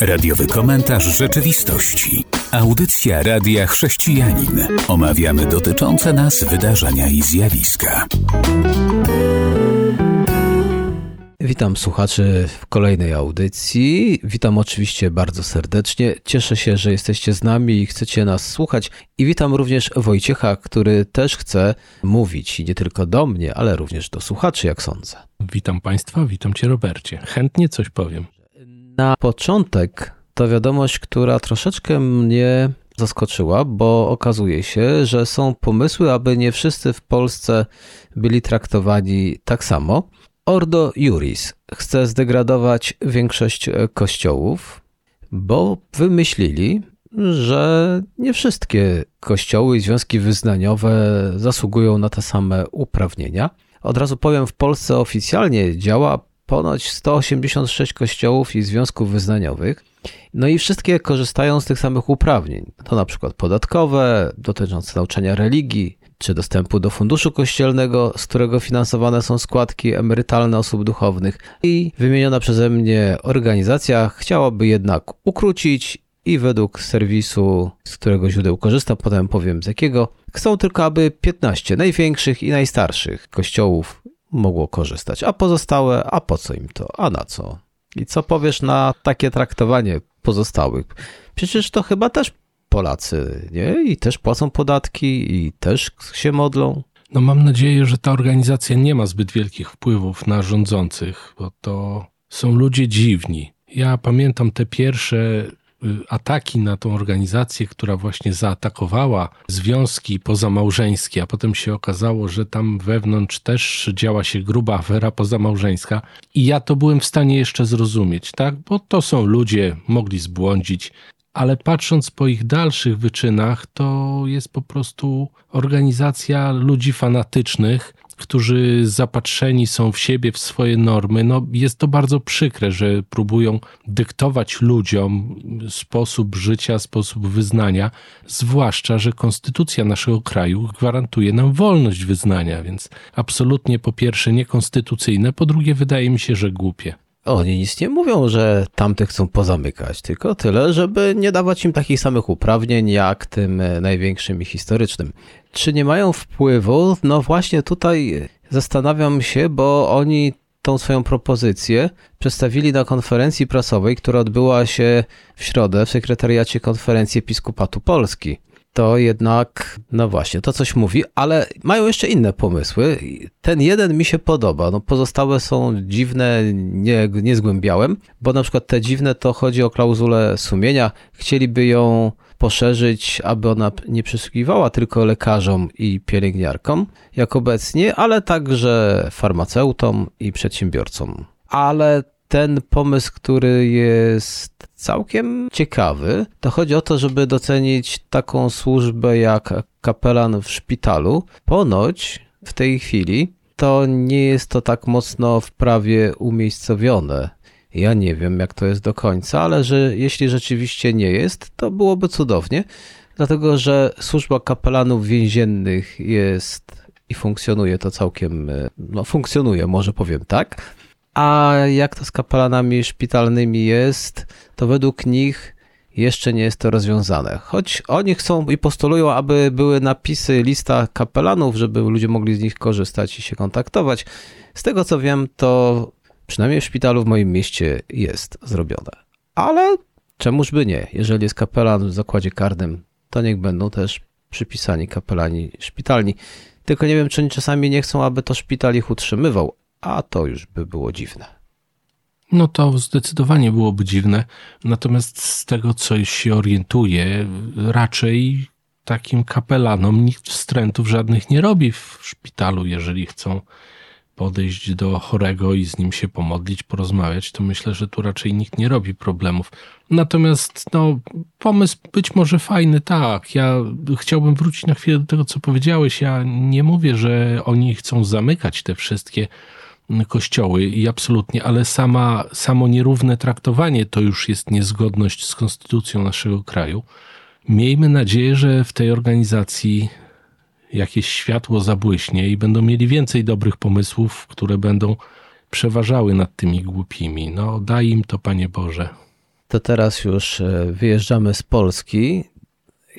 Radiowy komentarz rzeczywistości. Audycja Radia Chrześcijanin. Omawiamy dotyczące nas wydarzenia i zjawiska. Witam słuchaczy w kolejnej audycji. Witam oczywiście bardzo serdecznie. Cieszę się, że jesteście z nami i chcecie nas słuchać. I witam również Wojciecha, który też chce mówić nie tylko do mnie, ale również do słuchaczy, jak sądzę. Witam Państwa, witam Cię Robercie. Chętnie coś powiem. Na początek to wiadomość, która troszeczkę mnie zaskoczyła, bo okazuje się, że są pomysły, aby nie wszyscy w Polsce byli traktowani tak samo. Ordo Juris chce zdegradować większość kościołów, bo wymyślili, że nie wszystkie kościoły i związki wyznaniowe zasługują na te same uprawnienia. Od razu powiem, w Polsce oficjalnie działa ponoć 186 kościołów i związków wyznaniowych. No i wszystkie korzystają z tych samych uprawnień. To na przykład podatkowe, dotyczące nauczania religii, czy dostępu do funduszu kościelnego, z którego finansowane są składki emerytalne osób duchownych. I wymieniona przeze mnie organizacja chciałaby jednak ukrócić i według serwisu, z którego źródeł korzysta, potem powiem z jakiego, chcą tylko, aby 15 największych i najstarszych kościołów mogło korzystać, a pozostałe, a po co im to, a na co? I co powiesz na takie traktowanie pozostałych? Przecież to chyba też Polacy, nie? I też płacą podatki, i też się modlą. No mam nadzieję, że ta organizacja nie ma zbyt wielkich wpływów na rządzących, bo to są ludzie dziwni. Ja pamiętam te pierwsze ataki na tą organizację, która właśnie zaatakowała związki pozamałżeńskie, a potem się okazało, że tam wewnątrz też działa się gruba afera pozamałżeńska. I ja to byłem w stanie jeszcze zrozumieć, tak? Bo to są ludzie, mogli zbłądzić, ale patrząc po ich dalszych wyczynach, to jest po prostu organizacja ludzi fanatycznych, którzy zapatrzeni są w siebie, w swoje normy, no jest to bardzo przykre, że próbują dyktować ludziom sposób życia, sposób wyznania, zwłaszcza, że konstytucja naszego kraju gwarantuje nam wolność wyznania, więc absolutnie po pierwsze niekonstytucyjne, po drugie wydaje mi się, że głupie. Oni nic nie mówią, że tamtych chcą pozamykać, tylko tyle, żeby nie dawać im takich samych uprawnień jak tym największym i historycznym. Czy nie mają wpływu? No właśnie tutaj zastanawiam się, bo oni tą swoją propozycję przedstawili na konferencji prasowej, która odbyła się w środę w sekretariacie konferencji Episkopatu Polski to jednak, no właśnie, to coś mówi, ale mają jeszcze inne pomysły. Ten jeden mi się podoba, no pozostałe są dziwne, nie, nie zgłębiałem, bo na przykład te dziwne to chodzi o klauzulę sumienia. Chcieliby ją poszerzyć, aby ona nie przysługiwała tylko lekarzom i pielęgniarkom, jak obecnie, ale także farmaceutom i przedsiębiorcom. Ale ten pomysł, który jest całkiem ciekawy, to chodzi o to, żeby docenić taką służbę jak kapelan w szpitalu. Ponoć w tej chwili to nie jest to tak mocno w prawie umiejscowione. Ja nie wiem, jak to jest do końca, ale że jeśli rzeczywiście nie jest, to byłoby cudownie, dlatego że służba kapelanów więziennych jest i funkcjonuje to całkiem, no funkcjonuje, może powiem tak a jak to z kapelanami szpitalnymi jest, to według nich jeszcze nie jest to rozwiązane. Choć oni chcą i postulują, aby były napisy, lista kapelanów, żeby ludzie mogli z nich korzystać i się kontaktować. Z tego co wiem, to przynajmniej w szpitalu w moim mieście jest zrobione. Ale czemuż by nie? Jeżeli jest kapelan w zakładzie karnym, to niech będą też przypisani kapelani szpitalni. Tylko nie wiem, czy oni czasami nie chcą, aby to szpital ich utrzymywał, a to już by było dziwne. No to zdecydowanie byłoby dziwne. Natomiast z tego, co się orientuje, raczej takim kapelanom nikt wstrętów żadnych nie robi w szpitalu, jeżeli chcą podejść do chorego i z nim się pomodlić, porozmawiać, to myślę, że tu raczej nikt nie robi problemów. Natomiast no, pomysł być może fajny, tak. Ja chciałbym wrócić na chwilę do tego, co powiedziałeś. Ja nie mówię, że oni chcą zamykać te wszystkie kościoły i absolutnie, ale sama, samo nierówne traktowanie to już jest niezgodność z konstytucją naszego kraju. Miejmy nadzieję, że w tej organizacji jakieś światło zabłyśnie i będą mieli więcej dobrych pomysłów, które będą przeważały nad tymi głupimi. No, daj im to, Panie Boże. to teraz już e, wyjeżdżamy z Polski.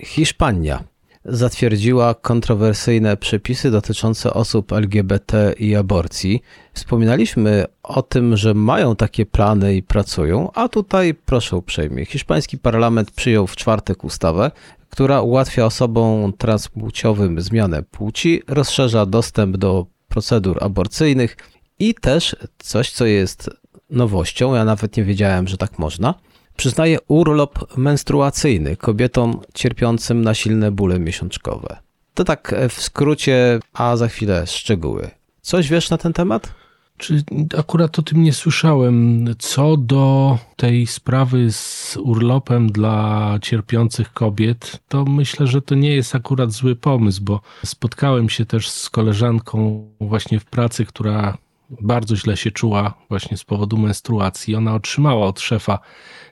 Hiszpania zatwierdziła kontrowersyjne przepisy dotyczące osób LGBT i aborcji. Wspominaliśmy o tym, że mają takie plany i pracują, a tutaj proszę uprzejmie. Hiszpański parlament przyjął w czwartek ustawę, która ułatwia osobom transpłciowym zmianę płci, rozszerza dostęp do procedur aborcyjnych i też coś, co jest nowością, ja nawet nie wiedziałem, że tak można, przyznaje urlop menstruacyjny kobietom cierpiącym na silne bóle miesiączkowe. To tak w skrócie, a za chwilę szczegóły. Coś wiesz na ten temat? Czy akurat o tym nie słyszałem. Co do tej sprawy z urlopem dla cierpiących kobiet, to myślę, że to nie jest akurat zły pomysł, bo spotkałem się też z koleżanką właśnie w pracy, która bardzo źle się czuła właśnie z powodu menstruacji. Ona otrzymała od szefa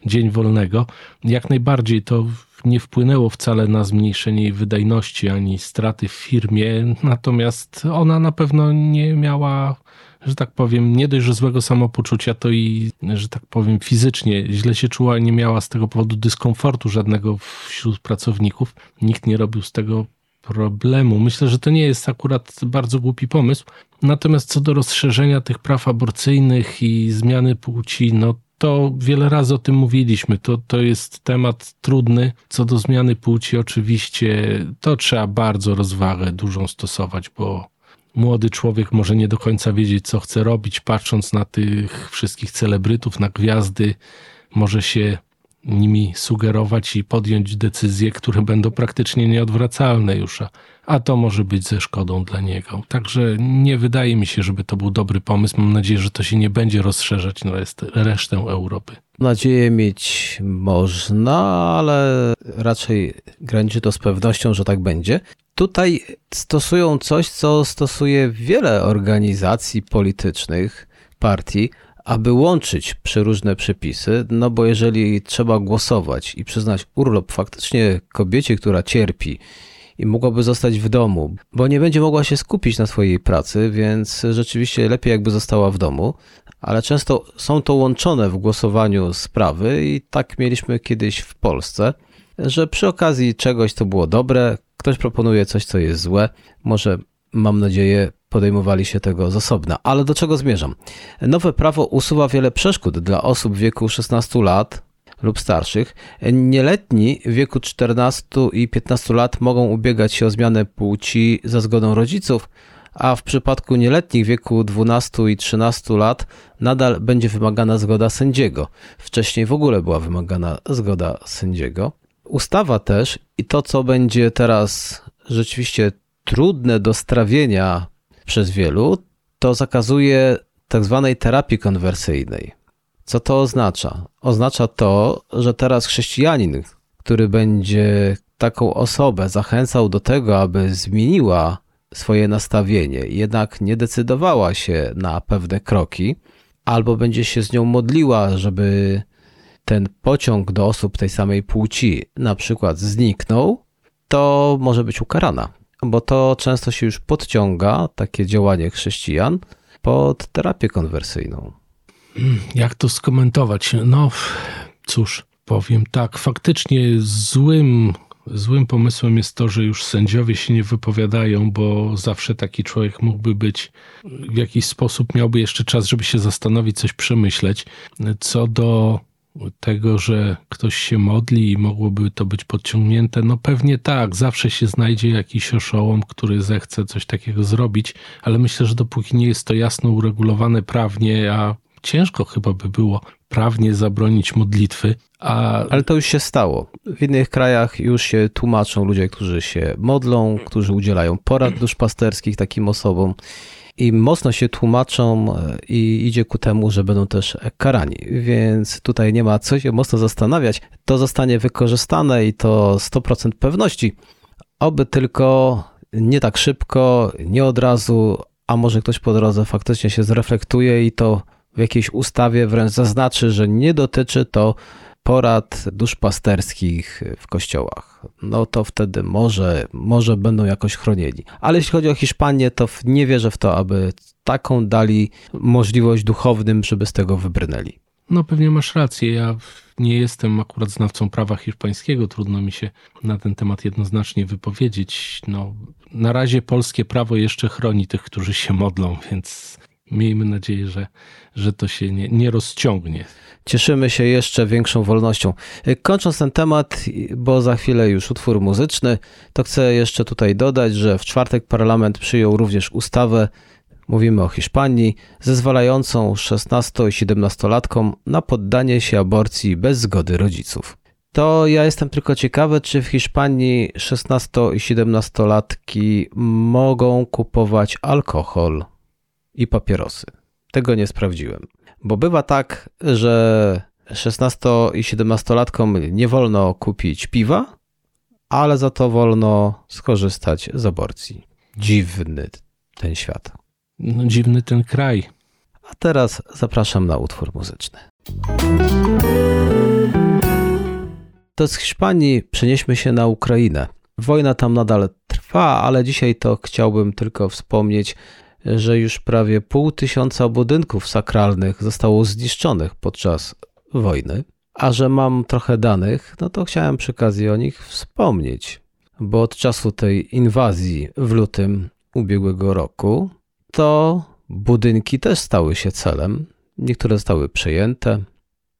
dzień wolnego. Jak najbardziej to nie wpłynęło wcale na zmniejszenie jej wydajności ani straty w firmie, natomiast ona na pewno nie miała że tak powiem, nie dość, że złego samopoczucia, to i, że tak powiem, fizycznie źle się czuła, nie miała z tego powodu dyskomfortu żadnego wśród pracowników. Nikt nie robił z tego problemu. Myślę, że to nie jest akurat bardzo głupi pomysł. Natomiast co do rozszerzenia tych praw aborcyjnych i zmiany płci, no to wiele razy o tym mówiliśmy. To, to jest temat trudny. Co do zmiany płci, oczywiście to trzeba bardzo rozwagę dużą stosować, bo młody człowiek może nie do końca wiedzieć, co chce robić, patrząc na tych wszystkich celebrytów, na gwiazdy, może się nimi sugerować i podjąć decyzje, które będą praktycznie nieodwracalne już, a, to może być ze szkodą dla niego. Także nie wydaje mi się, żeby to był dobry pomysł. Mam nadzieję, że to się nie będzie rozszerzać na resztę Europy. Nadzieję mieć można, ale raczej graniczy to z pewnością, że tak będzie. Tutaj stosują coś, co stosuje wiele organizacji politycznych, partii, aby łączyć przeróżne przepisy, no bo jeżeli trzeba głosować i przyznać urlop faktycznie kobiecie, która cierpi i mogłaby zostać w domu, bo nie będzie mogła się skupić na swojej pracy, więc rzeczywiście lepiej jakby została w domu, ale często są to łączone w głosowaniu sprawy i tak mieliśmy kiedyś w Polsce, że przy okazji czegoś, co było dobre, ktoś proponuje coś, co jest złe, może mam nadzieję podejmowali się tego z osobna. Ale do czego zmierzam? Nowe prawo usuwa wiele przeszkód dla osób w wieku 16 lat lub starszych. Nieletni w wieku 14 i 15 lat mogą ubiegać się o zmianę płci za zgodą rodziców, a w przypadku nieletnich w wieku 12 i 13 lat nadal będzie wymagana zgoda sędziego. Wcześniej w ogóle była wymagana zgoda sędziego. Ustawa też i to, co będzie teraz rzeczywiście trudne do strawienia przez wielu, to zakazuje tak zwanej terapii konwersyjnej. Co to oznacza? Oznacza to, że teraz chrześcijanin, który będzie taką osobę zachęcał do tego, aby zmieniła swoje nastawienie, jednak nie decydowała się na pewne kroki, albo będzie się z nią modliła, żeby ten pociąg do osób tej samej płci na przykład zniknął, to może być ukarana bo to często się już podciąga, takie działanie chrześcijan, pod terapię konwersyjną. Jak to skomentować? No cóż, powiem tak, faktycznie złym, złym pomysłem jest to, że już sędziowie się nie wypowiadają, bo zawsze taki człowiek mógłby być w jakiś sposób, miałby jeszcze czas, żeby się zastanowić, coś przemyśleć. Co do tego, że ktoś się modli i mogłoby to być podciągnięte? No pewnie tak, zawsze się znajdzie jakiś oszołom, który zechce coś takiego zrobić, ale myślę, że dopóki nie jest to jasno uregulowane prawnie, a ciężko chyba by było prawnie zabronić modlitwy. A... Ale to już się stało. W innych krajach już się tłumaczą ludzie, którzy się modlą, którzy udzielają porad duszpasterskich takim osobom i mocno się tłumaczą e, i idzie ku temu, że będą też karani. Więc tutaj nie ma co się mocno zastanawiać. To zostanie wykorzystane i to 100% pewności. Oby tylko nie tak szybko, nie od razu, a może ktoś po drodze faktycznie się zreflektuje i to w jakiejś ustawie wręcz zaznaczy, że nie dotyczy to porad duszpasterskich w kościołach. No to wtedy może, może będą jakoś chronieni. Ale jeśli chodzi o Hiszpanię, to nie wierzę w to, aby taką dali możliwość duchownym, żeby z tego wybrnęli. No pewnie masz rację. Ja nie jestem akurat znawcą prawa hiszpańskiego, trudno mi się na ten temat jednoznacznie wypowiedzieć. No, na razie polskie prawo jeszcze chroni tych, którzy się modlą, więc miejmy nadzieję, że, że to się nie, nie rozciągnie. Cieszymy się jeszcze większą wolnością. Kończąc ten temat, bo za chwilę już utwór muzyczny, to chcę jeszcze tutaj dodać, że w czwartek parlament przyjął również ustawę mówimy o Hiszpanii, zezwalającą 16 i 17-latkom na poddanie się aborcji bez zgody rodziców. To ja jestem tylko ciekawy, czy w Hiszpanii 16 i 17-latki mogą kupować alkohol i papierosy. Tego nie sprawdziłem. Bo bywa tak, że 16 i 17-latkom nie wolno kupić piwa, ale za to wolno skorzystać z aborcji. Dziwny ten świat. No, dziwny ten kraj. A teraz zapraszam na utwór muzyczny. To z Hiszpanii przenieśmy się na Ukrainę. Wojna tam nadal trwa, ale dzisiaj to chciałbym tylko wspomnieć, że już prawie pół tysiąca budynków sakralnych zostało zniszczonych podczas wojny. A że mam trochę danych, no to chciałem przy okazji o nich wspomnieć, bo od czasu tej inwazji w lutym ubiegłego roku to budynki też stały się celem. Niektóre zostały przejęte,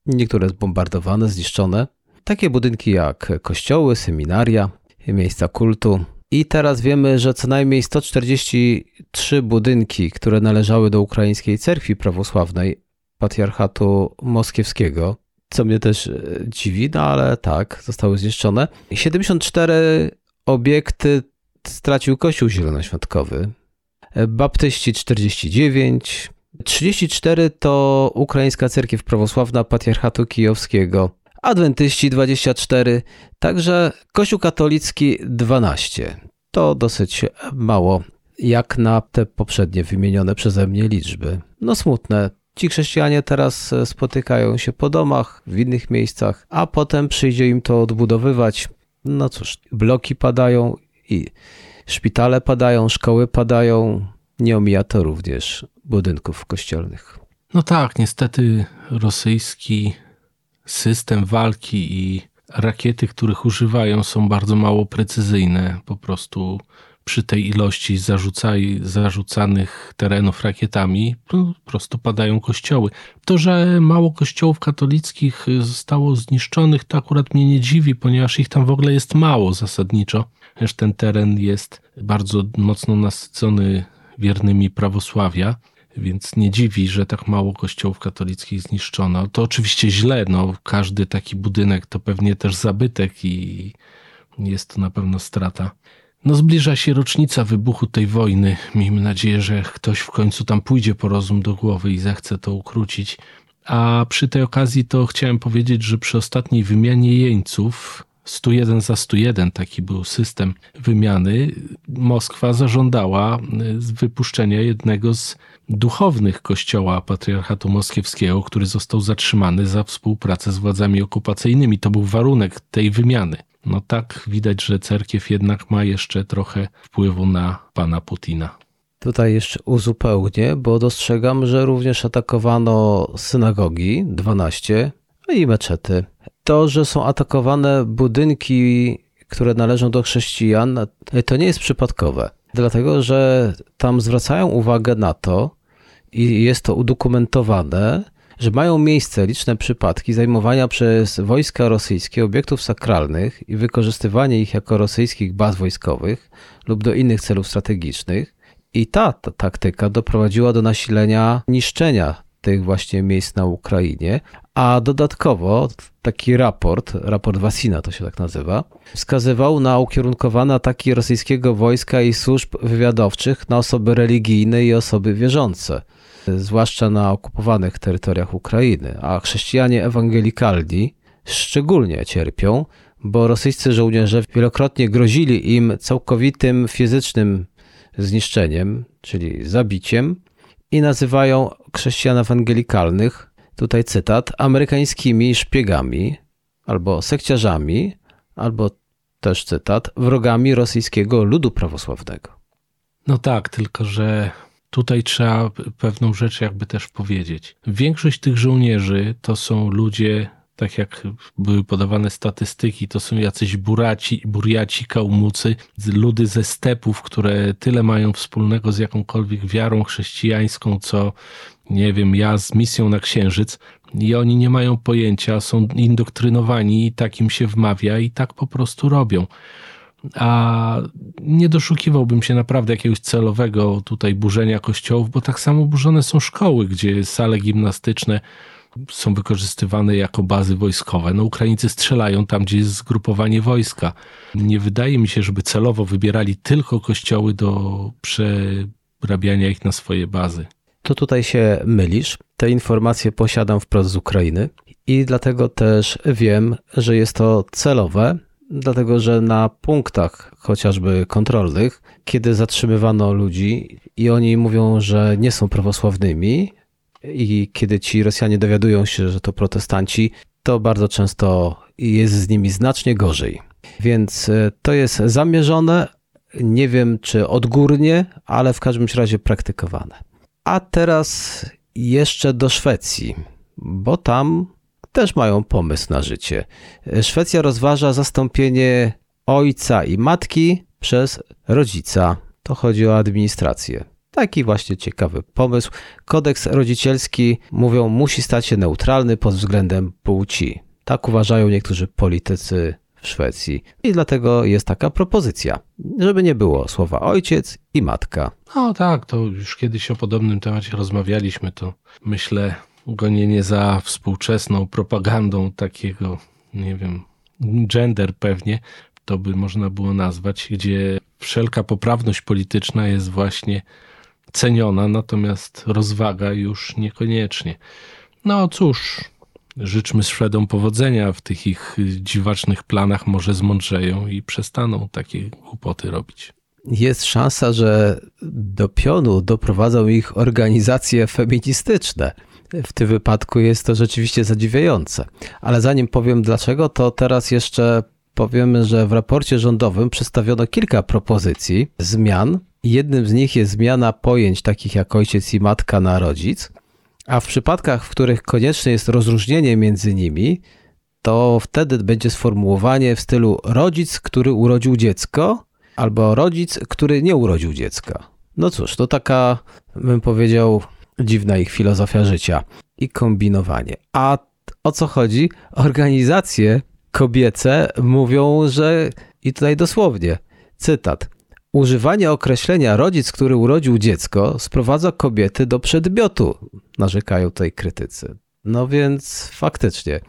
niektóre zbombardowane, zniszczone. Takie budynki jak kościoły, seminaria, miejsca kultu. I teraz wiemy, że co najmniej 143 budynki, które należały do ukraińskiej cerkwi prawosławnej, patriarchatu moskiewskiego, co mnie też e, dziwi, no ale tak, zostały zniszczone. 74 obiekty stracił Kościół Zielonoświątkowy, baptyści 49, 34 to Ukraińska Cerkiew Prawosławna Patriarchatu Kijowskiego, adwentyści 24, także Kościół katolicki 12. To dosyć mało, jak na te poprzednie wymienione przeze mnie liczby. No smutne. Ci chrześcijanie teraz spotykają się po domach, w innych miejscach, a potem przyjdzie im to odbudowywać. No cóż, bloki padają i Szpitale padają, szkoły padają, nie omija to również budynków kościelnych. No tak, niestety rosyjski system walki i rakiety, których używają, są bardzo mało precyzyjne. Po prostu przy tej ilości zarzucaj, zarzucanych terenów rakietami po prostu padają kościoły. To, że mało kościołów katolickich zostało zniszczonych, to akurat mnie nie dziwi, ponieważ ich tam w ogóle jest mało zasadniczo. Ten teren jest bardzo mocno nasycony wiernymi prawosławia, więc nie dziwi, że tak mało kościołów katolickich zniszczono. To oczywiście źle, no każdy taki budynek to pewnie też zabytek i jest to na pewno strata. No zbliża się rocznica wybuchu tej wojny. Miejmy nadzieję, że ktoś w końcu tam pójdzie po rozum do głowy i zechce to ukrócić. A przy tej okazji to chciałem powiedzieć, że przy ostatniej wymianie jeńców 101 za 101, taki był system wymiany, Moskwa zażądała y, wypuszczenia jednego z duchownych kościoła patriarchatu moskiewskiego, który został zatrzymany za współpracę z władzami okupacyjnymi. To był warunek tej wymiany. No tak widać, że cerkiew jednak ma jeszcze trochę wpływu na pana Putina. Tutaj jeszcze uzupełnię, bo dostrzegam, że również atakowano synagogi 12 i meczety to, że są atakowane budynki, które należą do chrześcijan, to nie jest przypadkowe. Dlatego, że tam zwracają uwagę na to i jest to udokumentowane, że mają miejsce liczne przypadki zajmowania przez wojska rosyjskie obiektów sakralnych i wykorzystywanie ich jako rosyjskich baz wojskowych lub do innych celów strategicznych. I ta, ta taktyka doprowadziła do nasilenia niszczenia tych właśnie miejsc na Ukrainie, a dodatkowo taki raport, raport Wasina to się tak nazywa, wskazywał na ukierunkowane ataki rosyjskiego wojska i służb wywiadowczych na osoby religijne i osoby wierzące, zwłaszcza na okupowanych terytoriach Ukrainy, a chrześcijanie ewangelikalni szczególnie cierpią, bo rosyjscy żołnierze wielokrotnie grozili im całkowitym fizycznym zniszczeniem, czyli zabiciem, i nazywają chrześcijan ewangelikalnych, tutaj cytat, amerykańskimi szpiegami albo sekciarzami, albo też cytat, wrogami rosyjskiego ludu prawosławnego. No tak, tylko że tutaj trzeba pewną rzecz jakby też powiedzieć. Większość tych żołnierzy to są ludzie, tak jak były podawane statystyki, to są jacyś buraci, buriaci, kałmucy, ludy ze stepów, które tyle mają wspólnego z jakąkolwiek wiarą chrześcijańską, co nie wiem, ja z misją na Księżyc i oni nie mają pojęcia, są indoktrynowani i tak im się wmawia i tak po prostu robią. A nie doszukiwałbym się naprawdę jakiegoś celowego tutaj burzenia kościołów, bo tak samo burzone są szkoły, gdzie sale gimnastyczne są wykorzystywane jako bazy wojskowe. No Ukraińcy strzelają tam, gdzie jest zgrupowanie wojska. Nie wydaje mi się, żeby celowo wybierali tylko kościoły do przerabiania ich na swoje bazy. To tutaj się mylisz. Te informacje posiadam wprost z Ukrainy i dlatego też wiem, że jest to celowe, dlatego że na punktach chociażby kontrolnych, kiedy zatrzymywano ludzi i oni mówią, że nie są prawosławnymi, i kiedy ci Rosjanie dowiadują się, że to protestanci, to bardzo często jest z nimi znacznie gorzej. Więc e, to jest zamierzone, nie wiem czy odgórnie, ale w każdym razie praktykowane. A teraz jeszcze do Szwecji, bo tam też mają pomysł na życie. Szwecja rozważa zastąpienie ojca i matki przez rodzica. To chodzi o administrację. Taki właśnie ciekawy pomysł. Kodeks rodzicielski, mówią, musi stać się neutralny pod względem płci. Tak uważają niektórzy politycy w Szwecji. I dlatego jest taka propozycja, żeby nie było słowa ojciec i matka. No tak, to już kiedyś o podobnym temacie rozmawialiśmy, to myślę gonienie za współczesną propagandą takiego, nie wiem, gender pewnie, to by można było nazwać, gdzie wszelka poprawność polityczna jest właśnie ceniona, natomiast rozwaga już niekoniecznie. No cóż, życzmy Szwedom powodzenia w tych ich dziwacznych planach, może zmądrzeją i przestaną takie głupoty robić. Jest szansa, że do pionu doprowadzą ich organizacje feministyczne. W tym wypadku jest to rzeczywiście zadziwiające. Ale zanim powiem dlaczego, to teraz jeszcze powiemy, że w raporcie rządowym przedstawiono kilka propozycji zmian Jednym z nich jest zmiana pojęć takich jak ojciec i matka na rodzic, a w przypadkach, w których konieczne jest rozróżnienie między nimi, to wtedy będzie sformułowanie w stylu rodzic, który urodził dziecko, albo rodzic, który nie urodził dziecka. No cóż, to taka, bym powiedział, dziwna ich filozofia życia i kombinowanie. A o co chodzi? Organizacje kobiece mówią, że i tutaj dosłownie, cytat, Używanie określenia rodzic, który urodził dziecko, sprowadza kobiety do przedmiotu, narzekają tutaj krytycy. No więc faktycznie.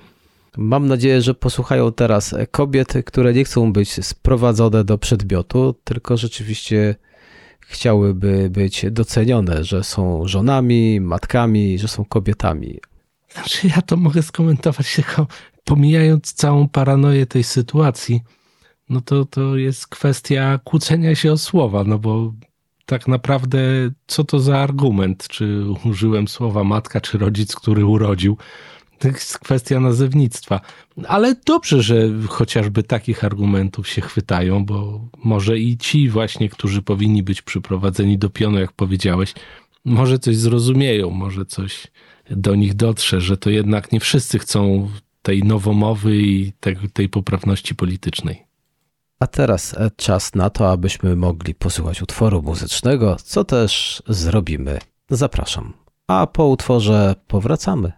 Mam nadzieję, że posłuchają teraz kobiety, które nie chcą być sprowadzone do przedmiotu, tylko rzeczywiście chciałyby być docenione, że są żonami, matkami, że są kobietami. Znaczy, ja to mogę skomentować tylko pomijając całą paranoję tej sytuacji no to, to jest kwestia kłócenia się o słowa, no bo tak naprawdę co to za argument? Czy użyłem słowa matka, czy rodzic, który urodził? To jest kwestia nazewnictwa. Ale dobrze, że chociażby takich argumentów się chwytają, bo może i ci właśnie, którzy powinni być przyprowadzeni do pionu, jak powiedziałeś, może coś zrozumieją, może coś do nich dotrze, że to jednak nie wszyscy chcą tej nowomowy i tej, poprawności politycznej. A teraz e, czas na to, abyśmy mogli posłuchać utworu muzycznego, co też zrobimy. Zapraszam. A po utworze powracamy.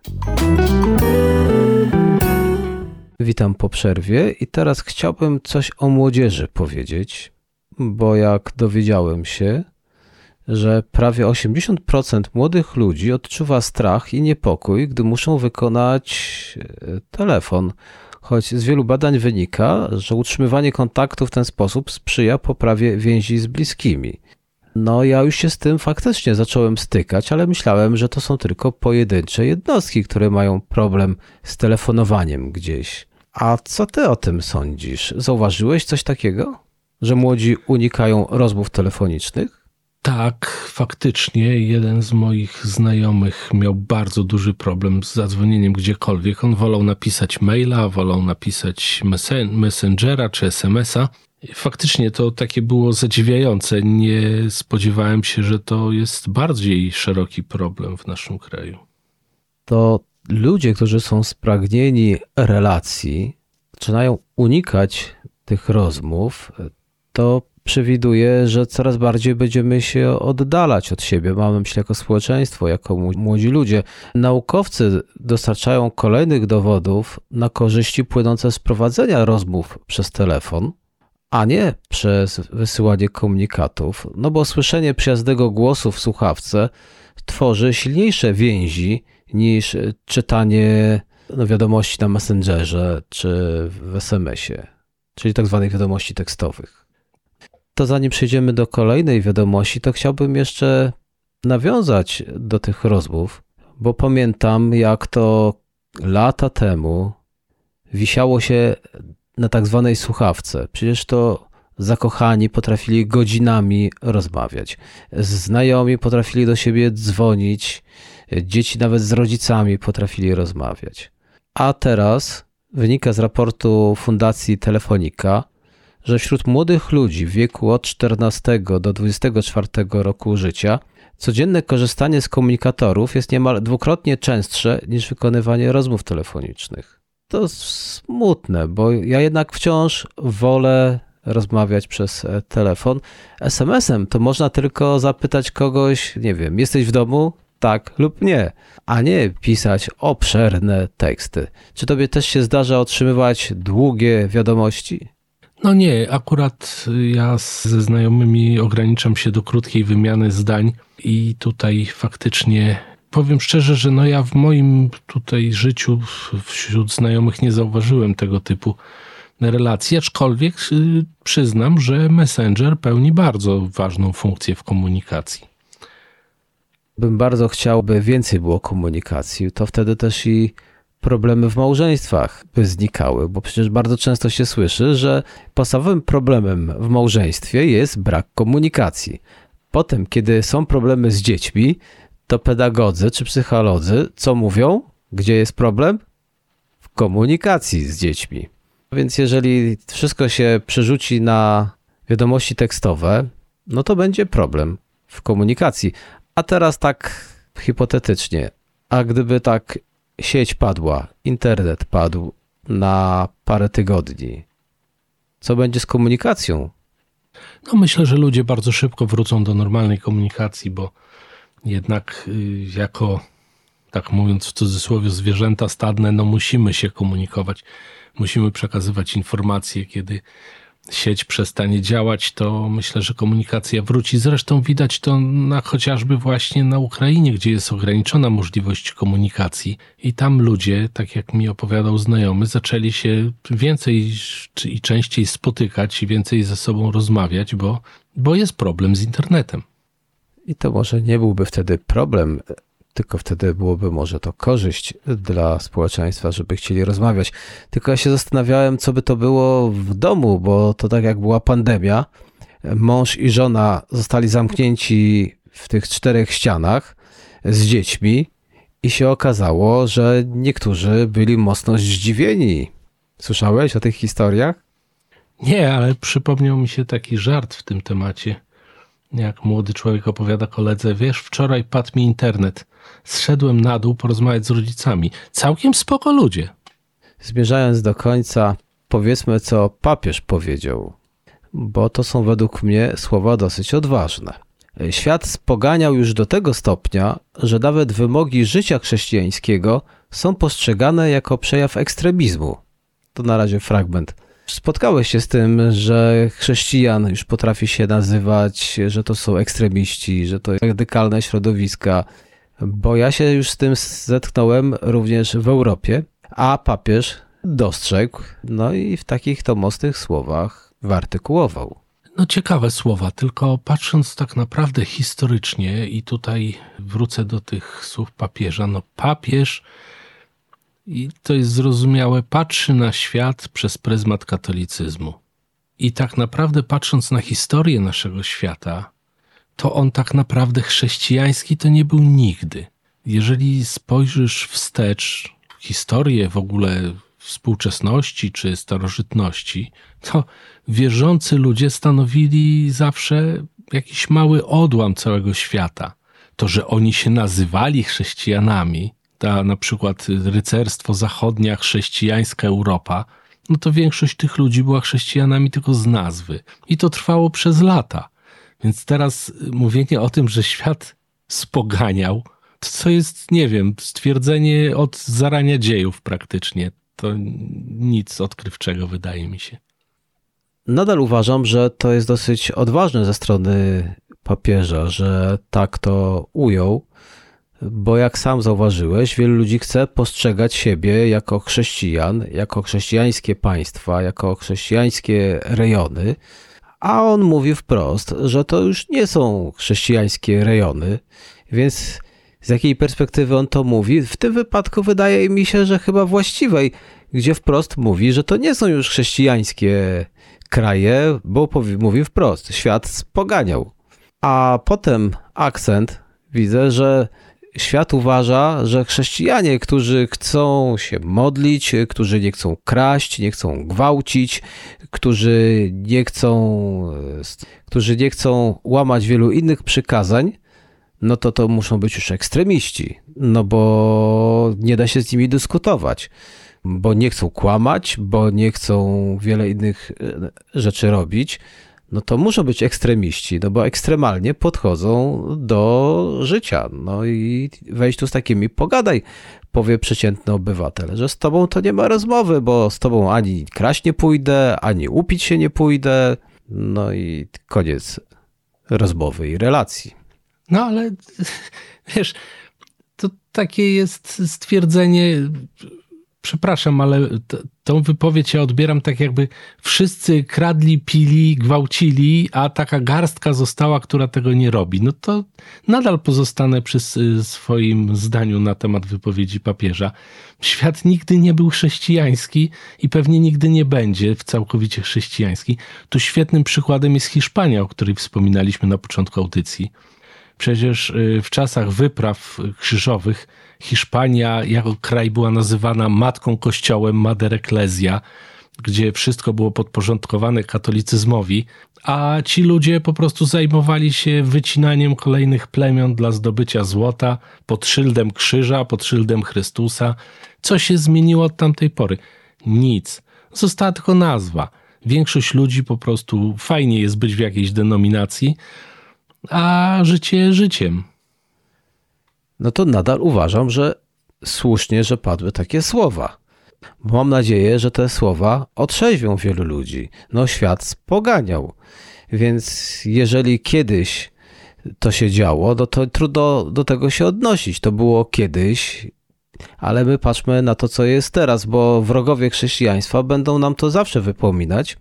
Witam po przerwie i teraz chciałbym coś o młodzieży powiedzieć, bo jak dowiedziałem się, że prawie 80% młodych ludzi odczuwa strach i niepokój, gdy muszą wykonać e, telefon choć z wielu badań wynika, że utrzymywanie kontaktu w ten sposób sprzyja poprawie więzi z bliskimi. No, ja już się z tym faktycznie zacząłem stykać, ale myślałem, że to są tylko pojedyncze jednostki, które mają problem z telefonowaniem gdzieś. A co ty o tym sądzisz? Zauważyłeś coś takiego? Że młodzi unikają rozmów telefonicznych? Tak, faktycznie jeden z moich znajomych miał bardzo duży problem z zadzwonieniem gdziekolwiek. On wolał napisać maila, wolał napisać messengera czy smsa Faktycznie to takie było zadziwiające. Nie spodziewałem się, że to jest bardziej szeroki problem w naszym kraju. To ludzie, którzy są spragnieni relacji, zaczynają unikać tych rozmów, to przewiduje, że coraz bardziej będziemy się oddalać od siebie. Mamy myślę jako społeczeństwo, jako młodzi ludzie. Naukowcy dostarczają kolejnych dowodów na korzyści płynące z prowadzenia rozmów przez telefon, a nie przez wysyłanie komunikatów, no bo słyszenie przyjaznego głosu w słuchawce tworzy silniejsze więzi niż czytanie no, wiadomości na Messengerze czy w SMS-ie, czyli tak zwanych wiadomości tekstowych. To zanim przejdziemy do kolejnej wiadomości, to chciałbym jeszcze nawiązać do tych rozmów, bo pamiętam, jak to lata temu wisiało się na tak zwanej słuchawce. Przecież to zakochani potrafili godzinami rozmawiać. Znajomi potrafili do siebie dzwonić, dzieci nawet z rodzicami potrafili rozmawiać. A teraz wynika z raportu Fundacji Telefonika, że wśród młodych ludzi w wieku od 14 do 24 roku życia codzienne korzystanie z komunikatorów jest niemal dwukrotnie częstsze niż wykonywanie rozmów telefonicznych. To smutne, bo ja jednak wciąż wolę rozmawiać przez e, telefon. SMS-em to można tylko zapytać kogoś, nie wiem, jesteś w domu? Tak lub nie, a nie pisać obszerne teksty. Czy tobie też się zdarza otrzymywać długie wiadomości? No nie, akurat ja ze znajomymi ograniczam się do krótkiej wymiany zdań i tutaj faktycznie powiem szczerze, że no ja w moim tutaj życiu wśród znajomych nie zauważyłem tego typu relacji, aczkolwiek y, przyznam, że Messenger pełni bardzo ważną funkcję w komunikacji. Bym bardzo chciał, by więcej było komunikacji, to wtedy też i problemy w małżeństwach by znikały, bo przecież bardzo często się słyszy, że podstawowym problemem w małżeństwie jest brak komunikacji. Potem, kiedy są problemy z dziećmi, to pedagodzy czy psycholodzy co mówią? Gdzie jest problem? W komunikacji z dziećmi. Więc jeżeli wszystko się przerzuci na wiadomości tekstowe, no to będzie problem w komunikacji. A teraz tak hipotetycznie, a gdyby tak sieć padła, internet padł na parę tygodni, co będzie z komunikacją? No myślę, że ludzie bardzo szybko wrócą do normalnej komunikacji, bo jednak y, jako, tak mówiąc w cudzysłowie, zwierzęta stadne, no musimy się komunikować, musimy przekazywać informacje, kiedy sieć przestanie działać, to myślę, że komunikacja wróci. Zresztą widać to na, chociażby właśnie na Ukrainie, gdzie jest ograniczona możliwość komunikacji i tam ludzie, tak jak mi opowiadał znajomy, zaczęli się więcej i częściej spotykać i więcej ze sobą rozmawiać, bo, bo jest problem z internetem. I to może nie byłby wtedy problem, tylko wtedy byłoby może to korzyść dla społeczeństwa, żeby chcieli rozmawiać. Tylko ja się zastanawiałem, co by to było w domu, bo to tak jak była pandemia, mąż i żona zostali zamknięci w tych czterech ścianach z dziećmi i się okazało, że niektórzy byli mocno zdziwieni. Słyszałeś o tych historiach? Nie, ale przypomniał mi się taki żart w tym temacie jak młody człowiek opowiada koledze, wiesz, wczoraj padł mi internet. Zszedłem na dół porozmawiać z rodzicami. Całkiem spoko ludzie. Zmierzając do końca, powiedzmy, co papież powiedział, bo to są według mnie słowa dosyć odważne. Świat spoganiał już do tego stopnia, że nawet wymogi życia chrześcijańskiego są postrzegane jako przejaw ekstremizmu. To na razie fragment Spotkałeś się z tym, że chrześcijan już potrafi się nazywać, że to są ekstremiści, że to radykalne środowiska, bo ja się już z tym zetknąłem również w Europie, a papież dostrzegł, no i w takich to mocnych słowach wyartykułował. No ciekawe słowa, tylko patrząc tak naprawdę historycznie i tutaj wrócę do tych słów papieża, no papież i to jest zrozumiałe, patrzy na świat przez pryzmat katolicyzmu. I tak naprawdę, patrząc na historię naszego świata, to on tak naprawdę chrześcijański to nie był nigdy. Jeżeli spojrzysz wstecz, historię w ogóle współczesności czy starożytności, to wierzący ludzie stanowili zawsze jakiś mały odłam całego świata. To, że oni się nazywali chrześcijanami, ta na przykład rycerstwo zachodnia, chrześcijańska Europa, no to większość tych ludzi była chrześcijanami tylko z nazwy. I to trwało przez lata. Więc teraz mówienie o tym, że świat spoganiał, co jest, nie wiem, stwierdzenie od zarania dziejów praktycznie. To nic odkrywczego, wydaje mi się. Nadal uważam, że to jest dosyć odważne ze strony papieża, że tak to ujął, bo jak sam zauważyłeś, wielu ludzi chce postrzegać siebie jako chrześcijan, jako chrześcijańskie państwa, jako chrześcijańskie rejony, a on mówi wprost, że to już nie są chrześcijańskie rejony, więc z jakiej perspektywy on to mówi? W tym wypadku wydaje mi się, że chyba właściwej, gdzie wprost mówi, że to nie są już chrześcijańskie kraje, bo mówi wprost, świat spoganiał. A potem akcent widzę, że świat uważa, że chrześcijanie, którzy chcą się modlić, którzy nie chcą kraść, nie chcą gwałcić, którzy nie chcą, którzy nie chcą łamać wielu innych przykazań, no to to muszą być już ekstremiści, no bo nie da się z nimi dyskutować, bo nie chcą kłamać, bo nie chcą wiele innych e, rzeczy robić, no to muszą być ekstremiści, no bo ekstremalnie podchodzą do życia. No i wejdź tu z takimi, pogadaj, powie przeciętny obywatel, że z tobą to nie ma rozmowy, bo z tobą ani kraść nie pójdę, ani upić się nie pójdę. No i koniec rozmowy i relacji. No ale wiesz, to takie jest stwierdzenie. Przepraszam, ale tą wypowiedź ja odbieram tak, jakby wszyscy kradli, pili, gwałcili, a taka garstka została, która tego nie robi. No to nadal pozostanę przy swoim zdaniu na temat wypowiedzi papieża. Świat nigdy nie był chrześcijański i pewnie nigdy nie będzie w całkowicie chrześcijański. Tu świetnym przykładem jest Hiszpania, o której wspominaliśmy na początku audycji Przecież y, w czasach wypraw krzyżowych Hiszpania jako kraj była nazywana matką kościołem Mater Ecclesia, gdzie wszystko było podporządkowane katolicyzmowi, a ci ludzie po prostu zajmowali się wycinaniem kolejnych plemion dla zdobycia złota pod szyldem krzyża, pod szyldem Chrystusa. Co się zmieniło od tamtej pory? Nic. Została tylko nazwa. Większość ludzi po prostu fajnie jest być w jakiejś denominacji, a życie życiem. No to nadal uważam, że słusznie, że padły takie słowa. Mam nadzieję, że te słowa otrzeźwią wielu ludzi. No, świat spoganiał. Więc jeżeli kiedyś to się działo, no to trudno do tego się odnosić. To było kiedyś, ale my patrzmy na to, co jest teraz, bo wrogowie chrześcijaństwa będą nam to zawsze wypominać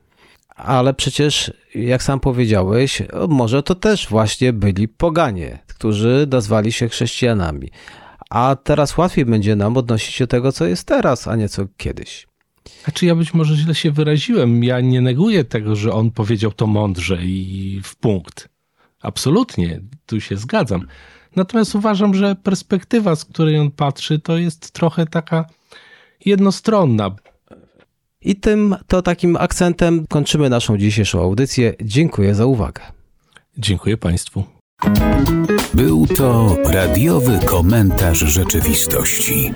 ale przecież, jak sam powiedziałeś, może to też właśnie byli poganie, którzy nazwali się chrześcijanami. A teraz łatwiej będzie nam odnosić się do tego, co jest teraz, a nie co kiedyś. A czy ja być może źle się wyraziłem? Ja nie neguję tego, że on powiedział to mądrze i w punkt. Absolutnie, tu się zgadzam. Natomiast uważam, że perspektywa, z której on patrzy, to jest trochę taka jednostronna. I tym to takim akcentem kończymy naszą dzisiejszą audycję. Dziękuję za uwagę. Dziękuję Państwu. Był to radiowy komentarz rzeczywistości.